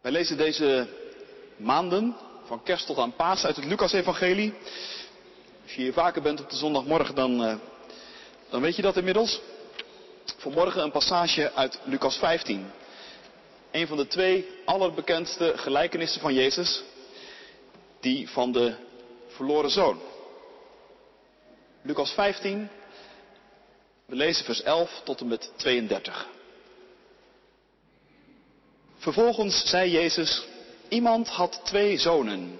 Wij lezen deze maanden, van kerst tot aan paas, uit het Lucas-evangelie. Als je hier vaker bent op de zondagmorgen, dan, uh, dan weet je dat inmiddels. Vanmorgen een passage uit Lucas 15. Een van de twee allerbekendste gelijkenissen van Jezus. Die van de verloren zoon. Lucas 15, we lezen vers 11 tot en met 32. Vervolgens zei Jezus, iemand had twee zonen.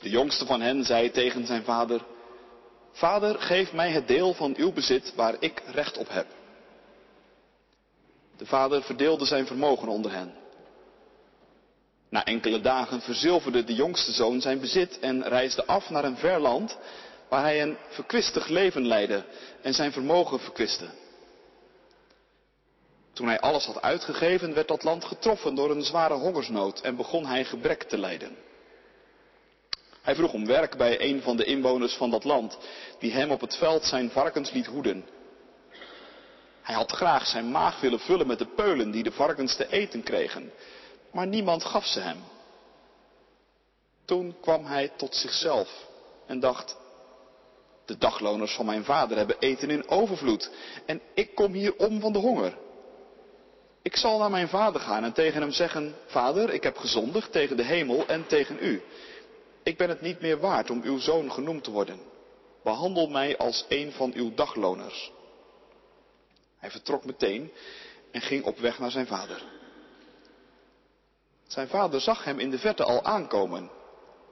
De jongste van hen zei tegen zijn vader, Vader, geef mij het deel van uw bezit waar ik recht op heb. De vader verdeelde zijn vermogen onder hen. Na enkele dagen verzilverde de jongste zoon zijn bezit en reisde af naar een ver land waar hij een verkwistig leven leidde en zijn vermogen verkwiste. Toen hij alles had uitgegeven, werd dat land getroffen door een zware hongersnood en begon hij gebrek te lijden. Hij vroeg om werk bij een van de inwoners van dat land, die hem op het veld zijn varkens liet hoeden. Hij had graag zijn maag willen vullen met de peulen die de varkens te eten kregen, maar niemand gaf ze hem. Toen kwam hij tot zichzelf en dacht, de dagloners van mijn vader hebben eten in overvloed en ik kom hier om van de honger. Ik zal naar mijn vader gaan en tegen hem zeggen, Vader, ik heb gezondigd tegen de hemel en tegen u. Ik ben het niet meer waard om uw zoon genoemd te worden. Behandel mij als een van uw dagloners. Hij vertrok meteen en ging op weg naar zijn vader. Zijn vader zag hem in de verte al aankomen.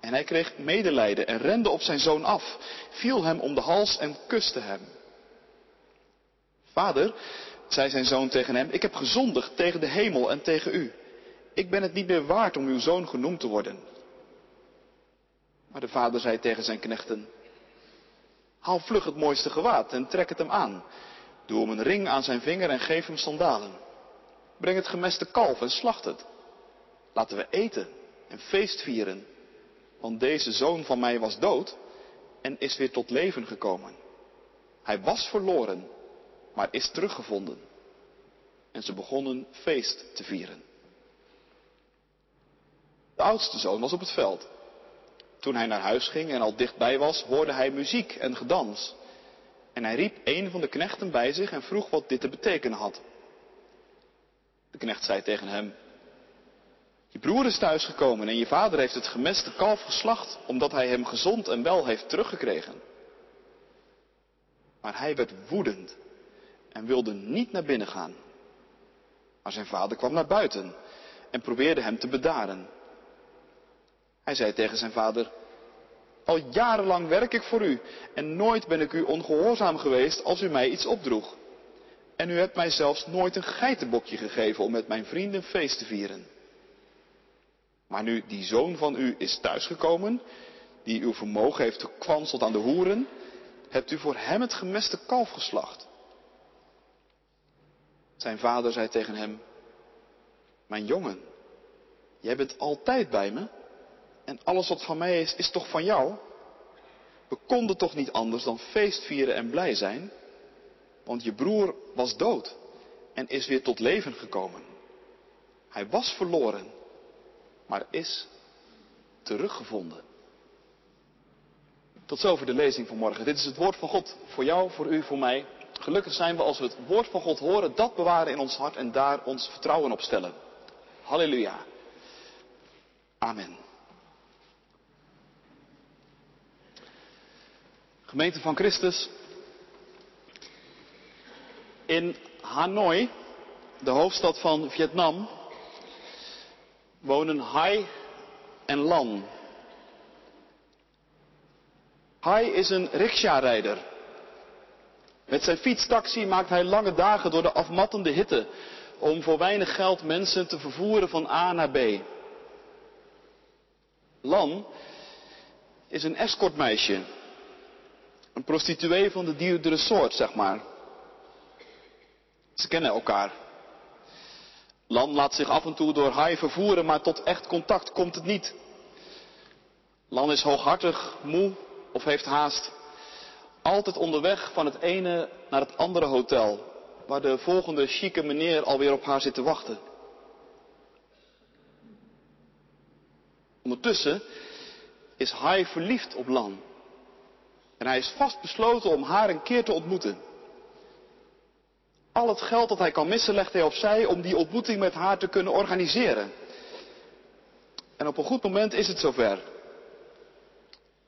En hij kreeg medelijden en rende op zijn zoon af, viel hem om de hals en kuste hem. Vader, zei zijn zoon tegen hem, ik heb gezondigd tegen de hemel en tegen u. Ik ben het niet meer waard om uw zoon genoemd te worden. Maar de vader zei tegen zijn knechten, haal vlug het mooiste gewaad en trek het hem aan. Doe hem een ring aan zijn vinger en geef hem sandalen. Breng het gemeste kalf en slacht het. Laten we eten en feest vieren. Want deze zoon van mij was dood en is weer tot leven gekomen. Hij was verloren maar is teruggevonden. En ze begonnen feest te vieren. De oudste zoon was op het veld. Toen hij naar huis ging en al dichtbij was, hoorde hij muziek en gedans. En hij riep een van de knechten bij zich en vroeg wat dit te betekenen had. De knecht zei tegen hem, je broer is thuisgekomen en je vader heeft het gemeste kalf geslacht, omdat hij hem gezond en wel heeft teruggekregen. Maar hij werd woedend en wilde niet naar binnen gaan. Maar zijn vader kwam naar buiten en probeerde hem te bedaren. Hij zei tegen zijn vader, al jarenlang werk ik voor u en nooit ben ik u ongehoorzaam geweest als u mij iets opdroeg. En u hebt mij zelfs nooit een geitenbokje gegeven om met mijn vrienden feest te vieren. Maar nu die zoon van u is thuisgekomen, die uw vermogen heeft gekwanseld aan de hoeren, hebt u voor hem het gemeste kalf geslacht. Zijn vader zei tegen hem, mijn jongen, jij bent altijd bij me en alles wat van mij is, is toch van jou? We konden toch niet anders dan feest vieren en blij zijn, want je broer was dood en is weer tot leven gekomen. Hij was verloren, maar is teruggevonden. Tot zover de lezing van morgen. Dit is het woord van God voor jou, voor u, voor mij. Gelukkig zijn we als we het woord van God horen, dat bewaren in ons hart en daar ons vertrouwen op stellen. Halleluja. Amen. Gemeente van Christus. In Hanoi, de hoofdstad van Vietnam, wonen Hai en Lan. Hai is een riksja-rijder. Met zijn fietstaxi maakt hij lange dagen door de afmattende hitte om voor weinig geld mensen te vervoeren van A naar B. Lan is een escortmeisje. Een prostituee van de duurdere soort, zeg maar. Ze kennen elkaar. Lan laat zich af en toe door Hai vervoeren, maar tot echt contact komt het niet. Lan is hooghartig, moe of heeft haast. Altijd onderweg van het ene naar het andere hotel, waar de volgende chique meneer alweer op haar zit te wachten. Ondertussen is Hai verliefd op Lan. En hij is vastbesloten om haar een keer te ontmoeten. Al het geld dat hij kan missen legt hij opzij om die ontmoeting met haar te kunnen organiseren. En op een goed moment is het zover.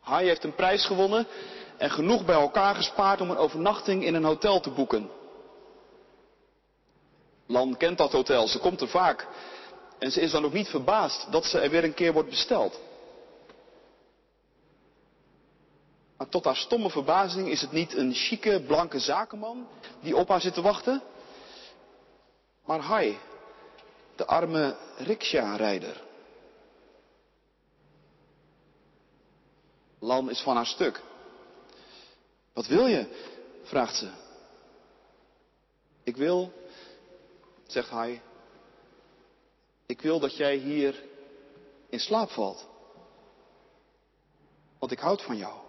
Hai heeft een prijs gewonnen en genoeg bij elkaar gespaard om een overnachting in een hotel te boeken. Lan kent dat hotel, ze komt er vaak. En ze is dan ook niet verbaasd dat ze er weer een keer wordt besteld. Maar tot haar stomme verbazing is het niet een chique, blanke zakenman die op haar zit te wachten, maar Hai, de arme riksja-rijder. Lan is van haar stuk. Wat wil je? vraagt ze. Ik wil, zegt hij, ik wil dat jij hier in slaap valt. Want ik houd van jou.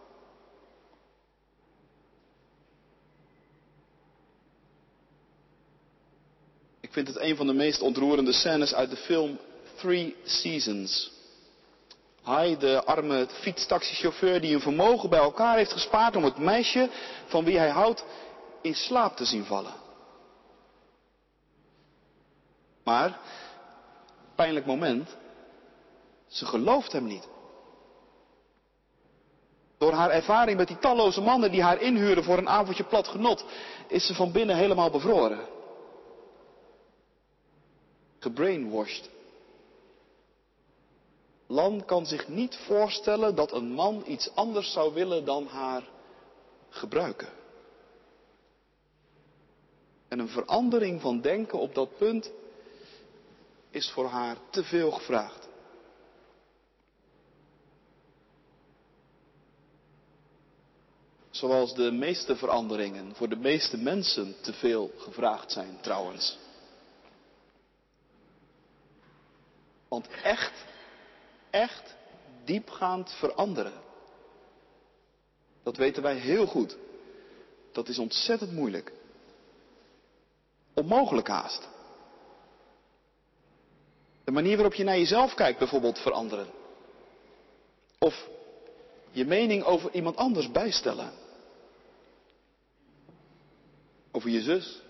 Ik vind het een van de meest ontroerende scènes uit de film Three Seasons. Hij, de arme fietstaxichauffeur die een vermogen bij elkaar heeft gespaard om het meisje van wie hij houdt in slaap te zien vallen. Maar, pijnlijk moment, ze gelooft hem niet. Door haar ervaring met die talloze mannen die haar inhuren voor een avondje plat genot, is ze van binnen helemaal bevroren. Gebrainwashed. Lan kan zich niet voorstellen dat een man iets anders zou willen dan haar gebruiken. En een verandering van denken op dat punt is voor haar te veel gevraagd. Zoals de meeste veranderingen voor de meeste mensen te veel gevraagd zijn trouwens. Want echt echt diepgaand veranderen. Dat weten wij heel goed. Dat is ontzettend moeilijk. Onmogelijk haast. De manier waarop je naar jezelf kijkt bijvoorbeeld veranderen. Of je mening over iemand anders bijstellen. Over je zus.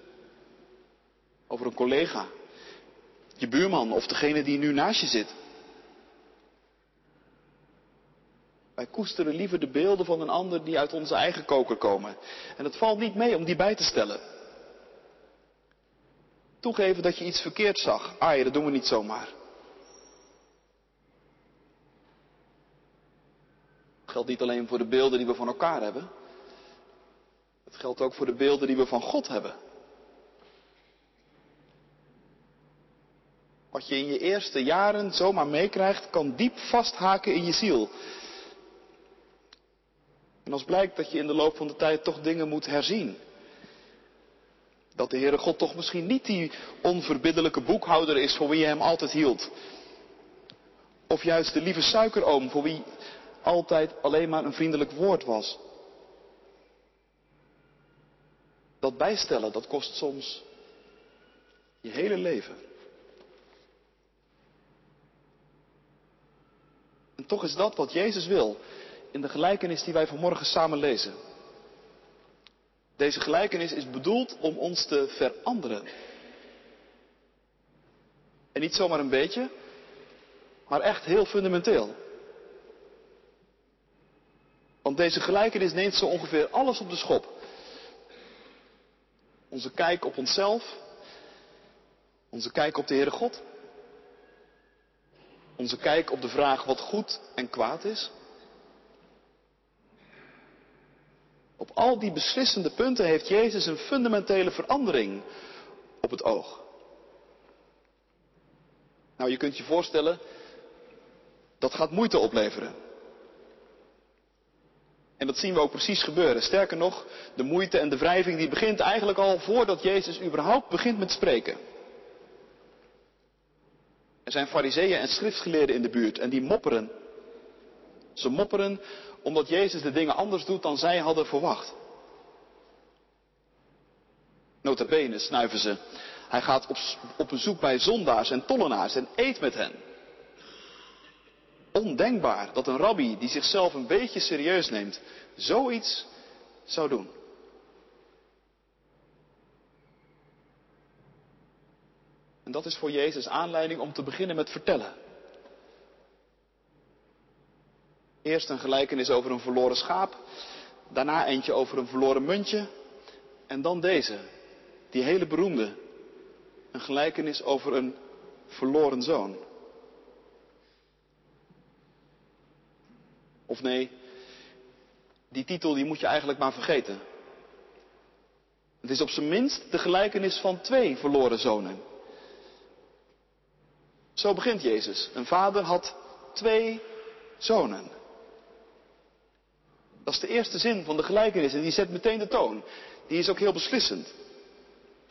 Over een collega. Je buurman of degene die nu naast je zit. Wij koesteren liever de beelden van een ander die uit onze eigen koker komen. En het valt niet mee om die bij te stellen. Toegeven dat je iets verkeerd zag. Ah, dat doen we niet zomaar. Het geldt niet alleen voor de beelden die we van elkaar hebben. Het geldt ook voor de beelden die we van God hebben. Wat je in je eerste jaren zomaar meekrijgt, kan diep vasthaken in je ziel. En als blijkt dat je in de loop van de tijd toch dingen moet herzien. Dat de Heere God toch misschien niet die onverbiddelijke boekhouder is voor wie je hem altijd hield. Of juist de lieve suikeroom voor wie altijd alleen maar een vriendelijk woord was. Dat bijstellen, dat kost soms je hele leven. En toch is dat wat Jezus wil in de gelijkenis die wij vanmorgen samen lezen. Deze gelijkenis is bedoeld om ons te veranderen. En niet zomaar een beetje, maar echt heel fundamenteel. Want deze gelijkenis neemt zo ongeveer alles op de schop. Onze kijk op onszelf, onze kijk op de Heere God, onze kijk op de vraag wat goed en kwaad is. Op al die beslissende punten heeft Jezus een fundamentele verandering op het oog. Nou, je kunt je voorstellen, dat gaat moeite opleveren. En dat zien we ook precies gebeuren. Sterker nog, de moeite en de wrijving die begint eigenlijk al voordat Jezus überhaupt begint met spreken. Er zijn fariseeën en schriftgeleerden in de buurt en die mopperen. Ze mopperen omdat Jezus de dingen anders doet dan zij hadden verwacht. Notabene snuiven ze. Hij gaat op, op bezoek bij zondaars en tollenaars en eet met hen. ondenkbaar dat een rabbi die zichzelf een beetje serieus neemt, zoiets zou doen. En dat is voor Jezus aanleiding om te beginnen met vertellen. Eerst een gelijkenis over een verloren schaap, daarna eentje over een verloren muntje en dan deze, die hele beroemde, een gelijkenis over een verloren zoon. Of nee, die titel die moet je eigenlijk maar vergeten. Het is op zijn minst de gelijkenis van twee verloren zonen. Zo begint Jezus. Een vader had twee zonen. Dat is de eerste zin van de gelijkenis en die zet meteen de toon. Die is ook heel beslissend.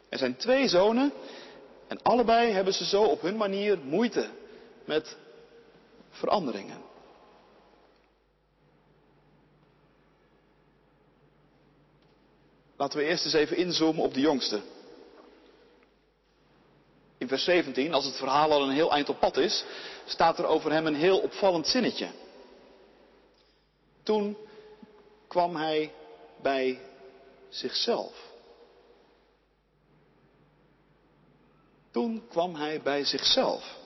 Er zijn twee zonen en allebei hebben ze zo op hun manier moeite met veranderingen. Laten we eerst eens even inzoomen op de jongste. In vers 17, als het verhaal al een heel eind op pad is, staat er over hem een heel opvallend zinnetje. Toen kwam hij bij zichzelf. Toen kwam hij bij zichzelf.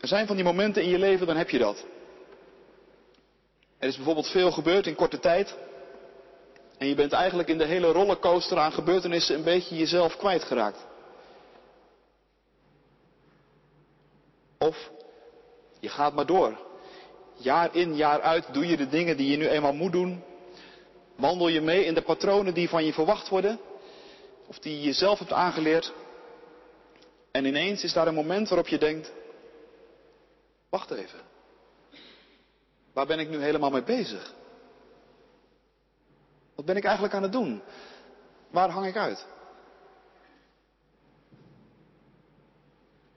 Er zijn van die momenten in je leven, dan heb je dat. Er is bijvoorbeeld veel gebeurd in korte tijd. En je bent eigenlijk in de hele rollercoaster aan gebeurtenissen een beetje jezelf kwijtgeraakt. Of je gaat maar door. Jaar in, jaar uit doe je de dingen die je nu eenmaal moet doen. Wandel je mee in de patronen die van je verwacht worden. Of die je jezelf hebt aangeleerd. En ineens is daar een moment waarop je denkt. Wacht even. Waar ben ik nu helemaal mee bezig? Wat ben ik eigenlijk aan het doen? Waar hang ik uit?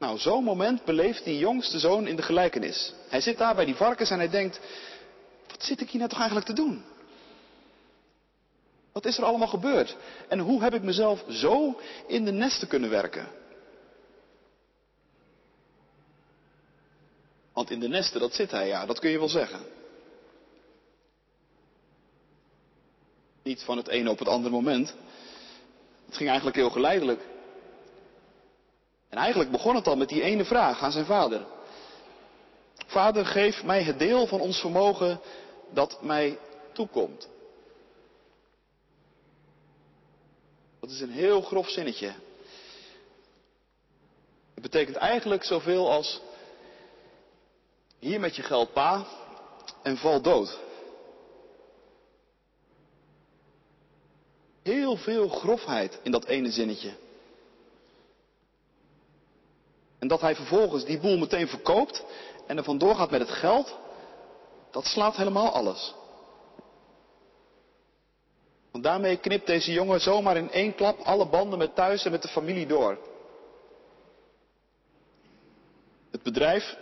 Nou, zo'n moment beleeft die jongste zoon in de gelijkenis. Hij zit daar bij die varkens en hij denkt, wat zit ik hier nou toch eigenlijk te doen? Wat is er allemaal gebeurd? En hoe heb ik mezelf zo in de nesten kunnen werken? Want in de nesten, dat zit hij, ja, dat kun je wel zeggen. Niet van het ene op het andere moment. Het ging eigenlijk heel geleidelijk. En eigenlijk begon het al met die ene vraag aan zijn vader. Vader, geef mij het deel van ons vermogen dat mij toekomt. Dat is een heel grof zinnetje. Het betekent eigenlijk zoveel als hier met je geld pa en val dood. Heel veel grofheid in dat ene zinnetje. En dat hij vervolgens die boel meteen verkoopt en er vandoor gaat met het geld, dat slaat helemaal alles. Want daarmee knipt deze jongen zomaar in één klap alle banden met thuis en met de familie door. Het bedrijf,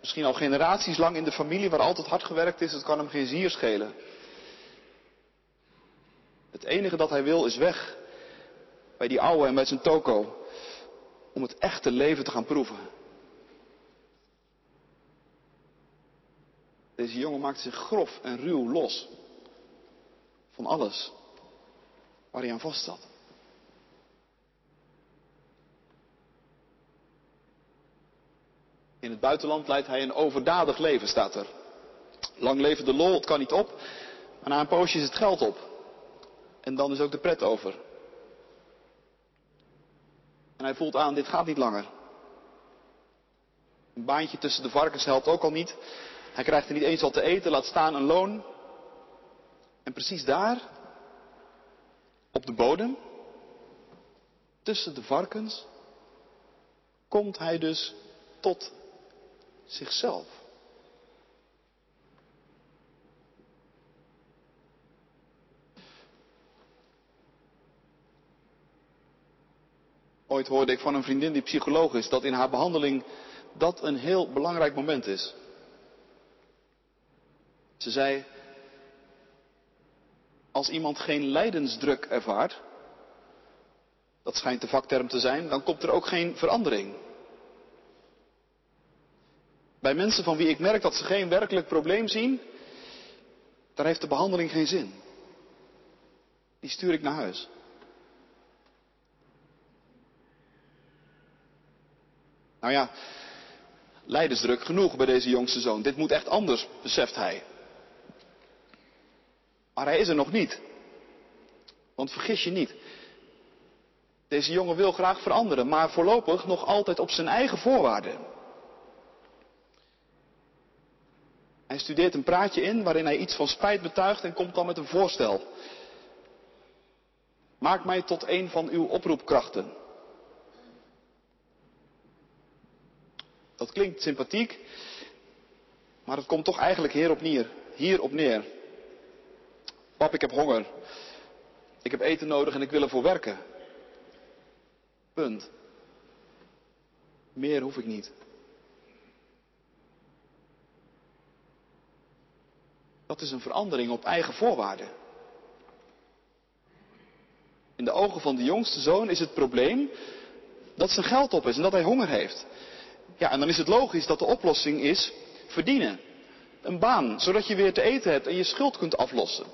misschien al generaties lang in de familie waar altijd hard gewerkt is, het kan hem geen zier schelen. Het enige dat hij wil is weg. Bij die ouwe en met zijn toko om het echte leven te gaan proeven. Deze jongen maakt zich grof en ruw los van alles waar hij aan vast zat. In het buitenland leidt hij een overdadig leven, staat er. Lang leven de lol, het kan niet op. Maar na een poosje is het geld op. En dan is ook de pret over. En hij voelt aan, dit gaat niet langer. Een baantje tussen de varkens helpt ook al niet. Hij krijgt er niet eens al te eten, laat staan een loon. En precies daar, op de bodem, tussen de varkens, komt hij dus tot zichzelf. Ooit hoorde ik van een vriendin die psycholoog is dat in haar behandeling dat een heel belangrijk moment is. Ze zei, als iemand geen lijdensdruk ervaart, dat schijnt de vakterm te zijn, dan komt er ook geen verandering. Bij mensen van wie ik merk dat ze geen werkelijk probleem zien, daar heeft de behandeling geen zin. Die stuur ik naar huis. Nou ja, lijdensdruk genoeg bij deze jongste zoon. Dit moet echt anders, beseft hij. Maar hij is er nog niet. Want vergis je niet. Deze jongen wil graag veranderen, maar voorlopig nog altijd op zijn eigen voorwaarden. Hij studeert een praatje in waarin hij iets van spijt betuigt en komt dan met een voorstel. Maak mij tot een van uw oproepkrachten. Dat klinkt sympathiek, maar het komt toch eigenlijk hierop neer. Hierop neer. Pap, ik heb honger. Ik heb eten nodig en ik wil ervoor werken. Punt. Meer hoef ik niet. Dat is een verandering op eigen voorwaarden. In de ogen van de jongste zoon is het probleem dat zijn geld op is en dat hij honger heeft. Ja, en dan is het logisch dat de oplossing is verdienen. Een baan, zodat je weer te eten hebt en je schuld kunt aflossen.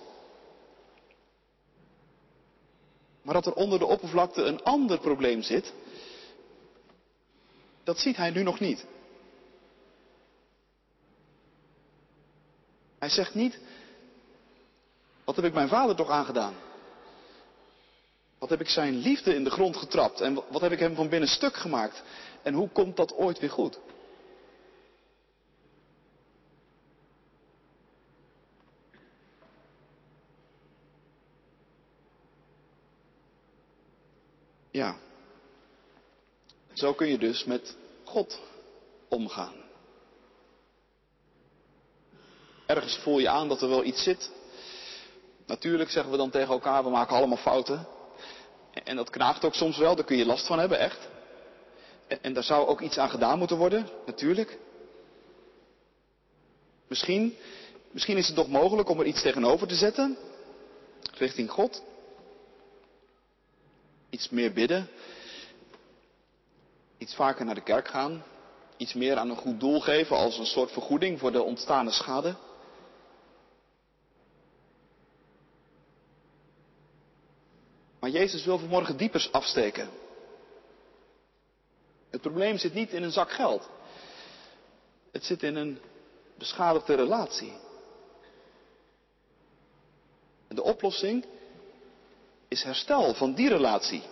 Maar dat er onder de oppervlakte een ander probleem zit, dat ziet hij nu nog niet. Hij zegt niet, wat heb ik mijn vader toch aangedaan? Wat heb ik zijn liefde in de grond getrapt en wat heb ik hem van binnen stuk gemaakt? En hoe komt dat ooit weer goed? Ja, zo kun je dus met God omgaan. Ergens voel je aan dat er wel iets zit. Natuurlijk zeggen we dan tegen elkaar, we maken allemaal fouten. En dat knaagt ook soms wel, daar kun je last van hebben, echt. En daar zou ook iets aan gedaan moeten worden, natuurlijk. Misschien, misschien is het toch mogelijk om er iets tegenover te zetten, richting God. Iets meer bidden, iets vaker naar de kerk gaan, iets meer aan een goed doel geven als een soort vergoeding voor de ontstane schade. Maar Jezus wil vanmorgen diepers afsteken. Het probleem zit niet in een zak geld. Het zit in een beschadigde relatie. En de oplossing is herstel van die relatie.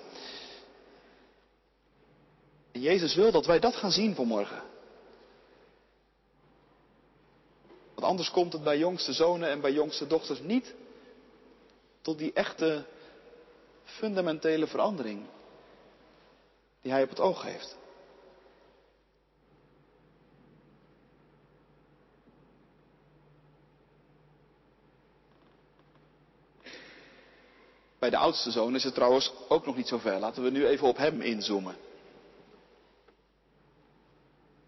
En Jezus wil dat wij dat gaan zien vanmorgen. Want anders komt het bij jongste zonen en bij jongste dochters niet tot die echte fundamentele verandering die hij op het oog heeft. Bij de oudste zoon is het trouwens ook nog niet zo ver. Laten we nu even op hem inzoomen.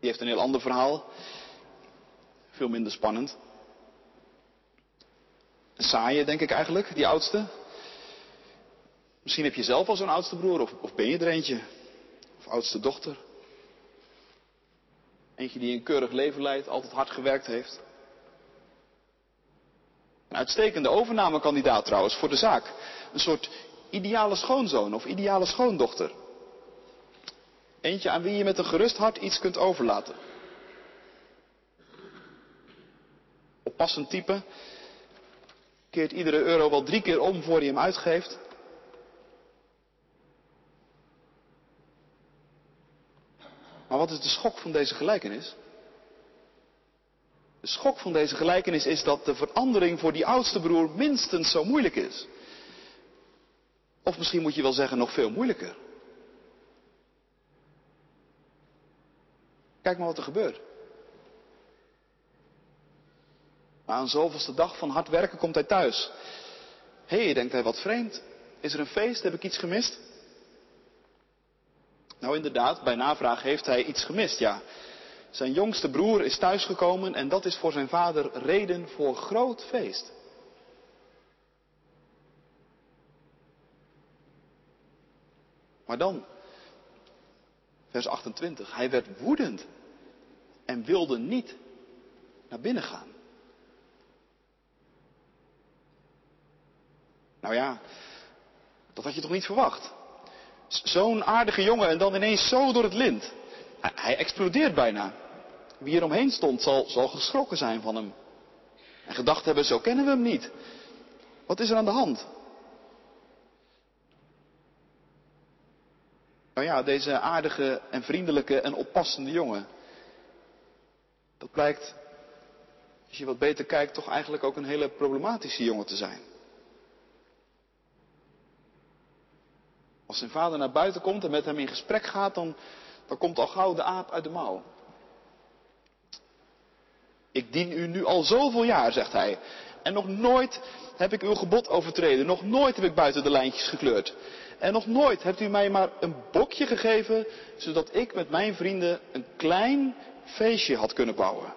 Die heeft een heel ander verhaal. Veel minder spannend. Een saaie, denk ik eigenlijk, die oudste. Misschien heb je zelf al zo'n oudste broer, of, of ben je er eentje? Of oudste dochter? Eentje die een keurig leven leidt, altijd hard gewerkt heeft. Een uitstekende overnamekandidaat trouwens voor de zaak. Een soort ideale schoonzoon of ideale schoondochter. Eentje aan wie je met een gerust hart iets kunt overlaten. Oppassend type. Keert iedere euro wel drie keer om voor hij hem uitgeeft. Maar wat is de schok van deze gelijkenis? De schok van deze gelijkenis is dat de verandering voor die oudste broer minstens zo moeilijk is. Of misschien moet je wel zeggen nog veel moeilijker. Kijk maar wat er gebeurt. Na een zoveelste dag van hard werken komt hij thuis. Hé, hey, denkt hij, wat vreemd. Is er een feest? Heb ik iets gemist? Nou inderdaad, bij navraag heeft hij iets gemist, ja. Zijn jongste broer is thuisgekomen en dat is voor zijn vader reden voor groot feest. Maar dan, vers 28, hij werd woedend en wilde niet naar binnen gaan. Nou ja, dat had je toch niet verwacht? Zo'n aardige jongen en dan ineens zo door het lint. Hij explodeert bijna. Wie er omheen stond zal, zal geschrokken zijn van hem. En gedacht hebben, zo kennen we hem niet. Wat is er aan de hand? Nou ja, deze aardige en vriendelijke en oppassende jongen. Dat blijkt, als je wat beter kijkt, toch eigenlijk ook een hele problematische jongen te zijn. Als zijn vader naar buiten komt en met hem in gesprek gaat, dan, dan komt al gauw de aap uit de mouw. Ik dien u nu al zoveel jaar, zegt hij. En nog nooit heb ik uw gebod overtreden. Nog nooit heb ik buiten de lijntjes gekleurd. En nog nooit hebt u mij maar een bokje gegeven, zodat ik met mijn vrienden een klein feestje had kunnen bouwen.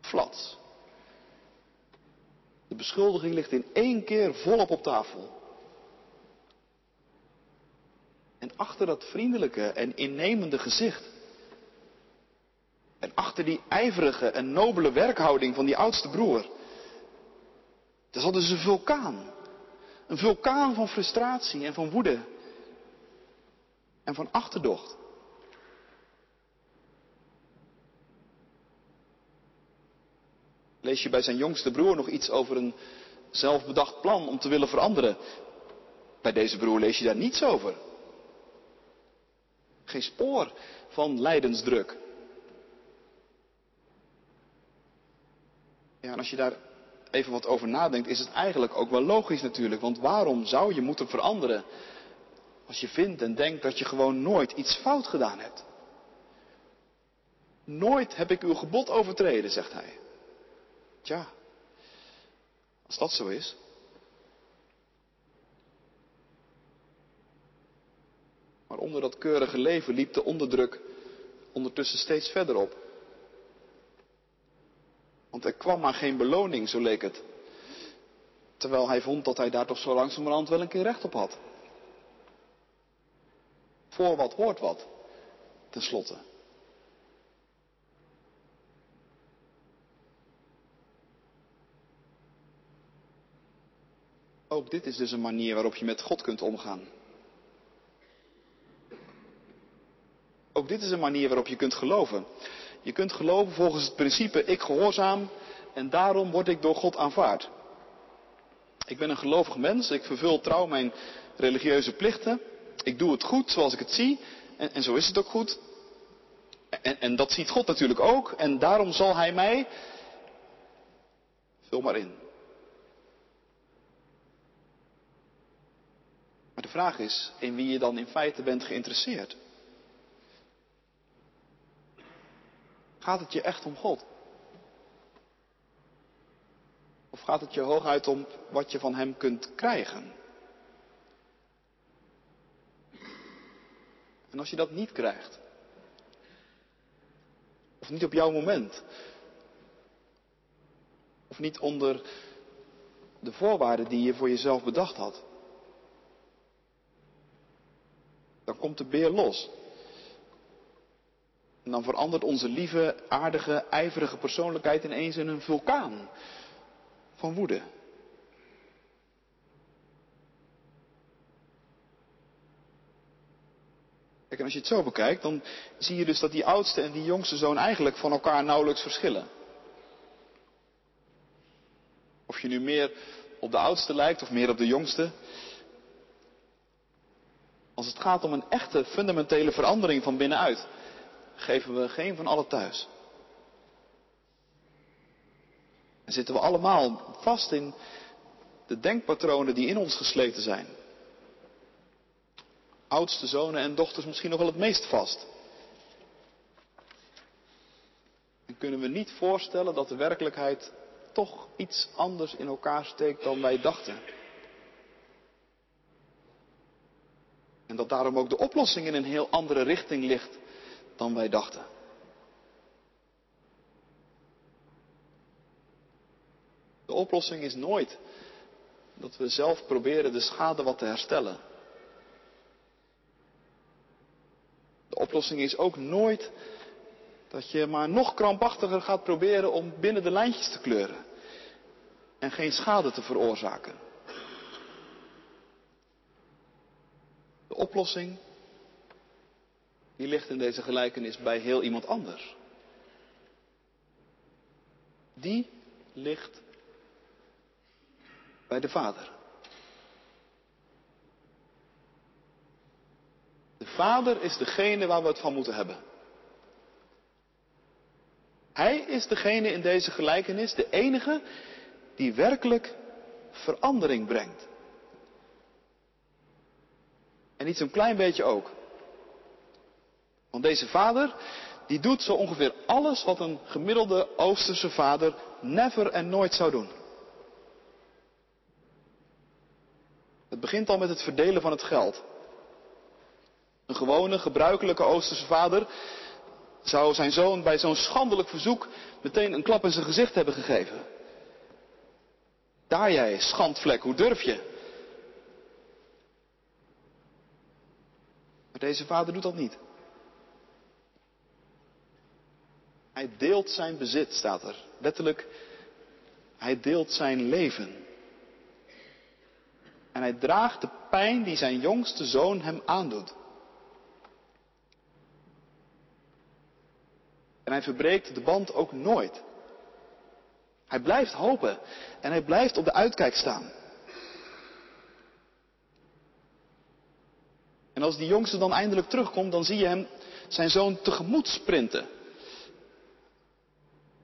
Flats. De beschuldiging ligt in één keer volop op tafel. En achter dat vriendelijke en innemende gezicht. En achter die ijverige en nobele werkhouding van die oudste broer. Daar zat dus een vulkaan. Een vulkaan van frustratie en van woede. En van achterdocht. Lees je bij zijn jongste broer nog iets over een zelfbedacht plan om te willen veranderen? Bij deze broer lees je daar niets over. Geen spoor van lijdensdruk. Ja, en als je daar even wat over nadenkt, is het eigenlijk ook wel logisch natuurlijk. Want waarom zou je moeten veranderen als je vindt en denkt dat je gewoon nooit iets fout gedaan hebt? Nooit heb ik uw gebod overtreden, zegt hij. Tja, als dat zo is. Maar onder dat keurige leven liep de onderdruk ondertussen steeds verder op. Want er kwam maar geen beloning, zo leek het. Terwijl hij vond dat hij daar toch zo langzamerhand wel een keer recht op had. Voor wat hoort wat, tenslotte. Ook dit is dus een manier waarop je met God kunt omgaan. Ook dit is een manier waarop je kunt geloven. Je kunt geloven volgens het principe ik gehoorzaam en daarom word ik door God aanvaard. Ik ben een gelovig mens, ik vervul trouw mijn religieuze plichten. Ik doe het goed zoals ik het zie en, en zo is het ook goed. En, en dat ziet God natuurlijk ook en daarom zal Hij mij, vul maar in. Maar de vraag is in wie je dan in feite bent geïnteresseerd. Gaat het je echt om God? Of gaat het je hooguit om wat je van Hem kunt krijgen? En als je dat niet krijgt, of niet op jouw moment, of niet onder de voorwaarden die je voor jezelf bedacht had, dan komt de beer los. En dan verandert onze lieve, aardige, ijverige persoonlijkheid ineens in een vulkaan van woede. Kijk, en als je het zo bekijkt, dan zie je dus dat die oudste en die jongste zoon eigenlijk van elkaar nauwelijks verschillen. Of je nu meer op de oudste lijkt of meer op de jongste. Als het gaat om een echte fundamentele verandering van binnenuit, geven we geen van allen thuis. En zitten we allemaal vast in de denkpatronen die in ons gesleten zijn. Oudste zonen en dochters misschien nog wel het meest vast. En kunnen we niet voorstellen dat de werkelijkheid toch iets anders in elkaar steekt dan wij dachten. En dat daarom ook de oplossing in een heel andere richting ligt dan wij dachten. De oplossing is nooit dat we zelf proberen de schade wat te herstellen. oplossing is ook nooit dat je maar nog krampachtiger gaat proberen om binnen de lijntjes te kleuren en geen schade te veroorzaken. De oplossing, die ligt in deze gelijkenis bij heel iemand anders. Die ligt bij de Vader. De Vader is degene waar we het van moeten hebben. Hij is degene in deze gelijkenis, de enige die werkelijk verandering brengt. En niet zo'n klein beetje ook. Want deze vader, die doet zo ongeveer alles wat een gemiddelde Oosterse vader never en nooit zou doen. Het begint al met het verdelen van het geld. Een gewone, gebruikelijke Oosterse vader zou zijn zoon bij zo'n schandelijk verzoek meteen een klap in zijn gezicht hebben gegeven. Daar jij, schandvlek, hoe durf je? Deze vader doet dat niet. Hij deelt zijn bezit, staat er. Letterlijk, hij deelt zijn leven. En hij draagt de pijn die zijn jongste zoon hem aandoet. En hij verbreekt de band ook nooit. Hij blijft hopen en hij blijft op de uitkijk staan. En als die jongste dan eindelijk terugkomt, dan zie je hem zijn zoon tegemoet sprinten.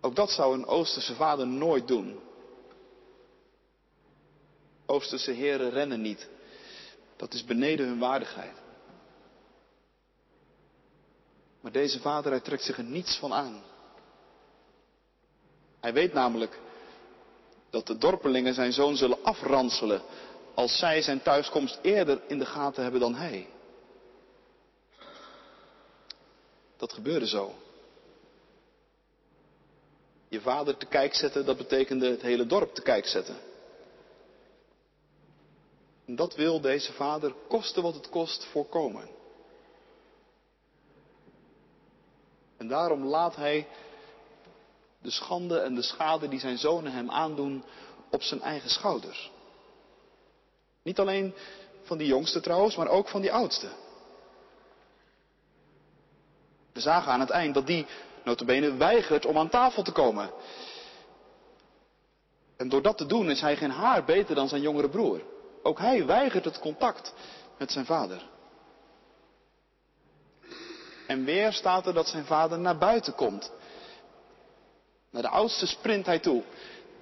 Ook dat zou een Oosterse vader nooit doen. Oosterse heren rennen niet. Dat is beneden hun waardigheid. Maar deze vader, hij trekt zich er niets van aan. Hij weet namelijk dat de dorpelingen zijn zoon zullen afranselen als zij zijn thuiskomst eerder in de gaten hebben dan hij. Dat gebeurde zo. Je vader te kijk zetten, dat betekende het hele dorp te kijk zetten. En dat wil deze vader, koste wat het kost, voorkomen. En daarom laat hij de schande en de schade die zijn zonen hem aandoen op zijn eigen schouders. Niet alleen van die jongste trouwens, maar ook van die oudste. We zagen aan het eind dat die notabene weigert om aan tafel te komen. En door dat te doen is hij geen haar beter dan zijn jongere broer. Ook hij weigert het contact met zijn vader. En weer staat er dat zijn vader naar buiten komt. Naar de oudste sprint hij toe.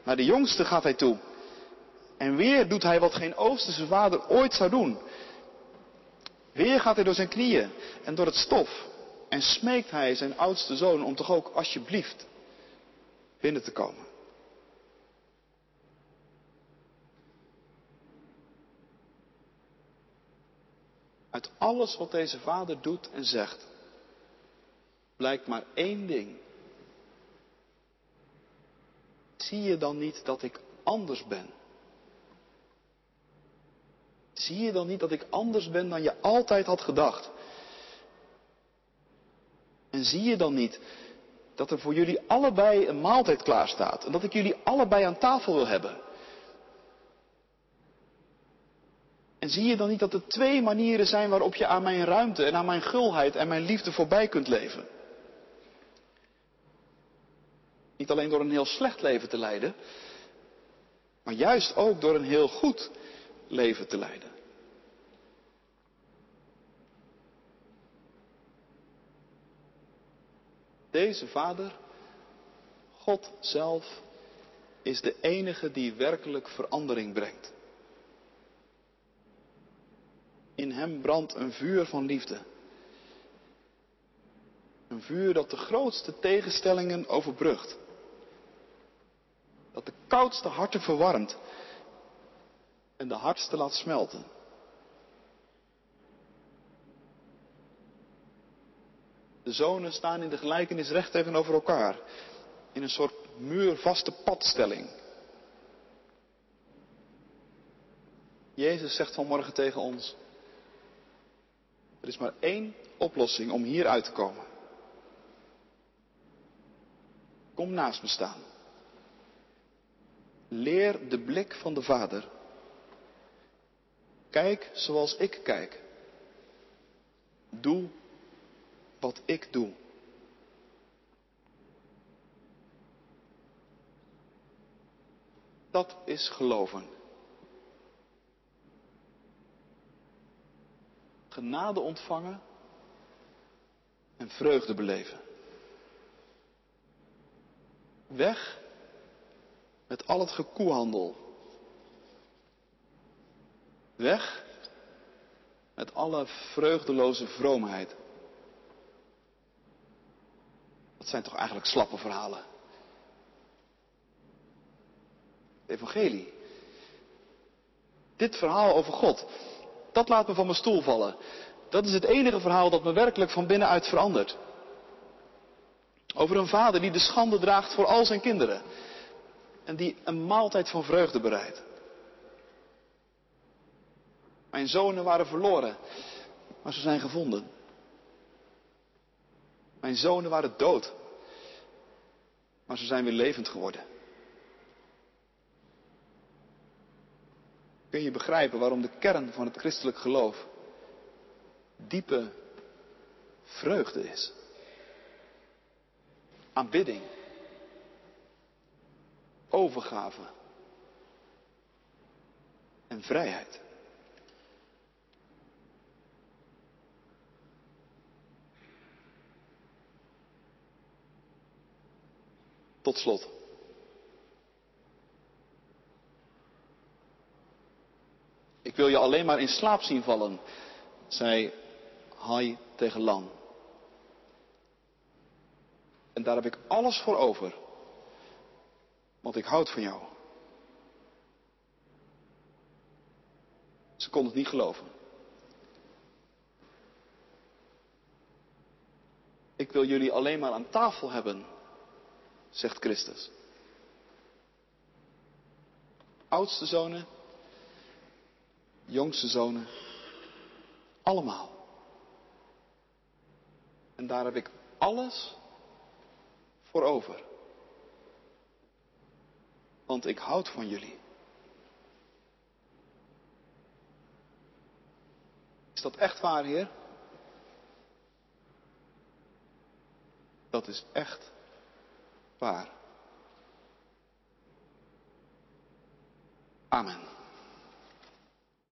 Naar de jongste gaat hij toe. En weer doet hij wat geen Oosterse vader ooit zou doen. Weer gaat hij door zijn knieën en door het stof. En smeekt hij zijn oudste zoon om toch ook alsjeblieft binnen te komen. Uit alles wat deze vader doet en zegt, blijkt maar één ding. Zie je dan niet dat ik anders ben? Zie je dan niet dat ik anders ben dan je altijd had gedacht? En zie je dan niet dat er voor jullie allebei een maaltijd klaar staat en dat ik jullie allebei aan tafel wil hebben? En zie je dan niet dat er twee manieren zijn waarop je aan mijn ruimte en aan mijn gulheid en mijn liefde voorbij kunt leven? Niet alleen door een heel slecht leven te leiden, maar juist ook door een heel goed leven te leiden. Deze vader, God zelf, is de enige die werkelijk verandering brengt. In hem brandt een vuur van liefde. Een vuur dat de grootste tegenstellingen overbrugt. Dat de koudste harten verwarmt en de hardste laat smelten. De zonen staan in de gelijkenis recht tegenover elkaar. In een soort muurvaste padstelling. Jezus zegt vanmorgen tegen ons. Er is maar één oplossing om hier uit te komen. Kom naast me staan. Leer de blik van de Vader. Kijk zoals ik kijk. Doe wat ik doe. Dat is geloven. Genade ontvangen en vreugde beleven. Weg met al het gekoehandel. Weg met alle vreugdeloze vroomheid. Dat zijn toch eigenlijk slappe verhalen. evangelie. Dit verhaal over God, dat laat me van mijn stoel vallen. Dat is het enige verhaal dat me werkelijk van binnenuit verandert. Over een vader die de schande draagt voor al zijn kinderen. En die een maaltijd van vreugde bereidt. Mijn zonen waren verloren, maar ze zijn gevonden. Mijn zonen waren dood, maar ze zijn weer levend geworden. kun je begrijpen waarom de kern van het christelijk geloof diepe vreugde is. Aanbidding. Overgave. En vrijheid. Tot slot. Ik wil je alleen maar in slaap zien vallen, zei Hai tegen Lan. En daar heb ik alles voor over, want ik houd van jou. Ze kon het niet geloven. Ik wil jullie alleen maar aan tafel hebben, zegt Christus. Oudste zonen, jongste zonen, allemaal. En daar heb ik alles voor over. Want ik houd van jullie. Is dat echt waar, Heer? Dat is echt waar. Amen.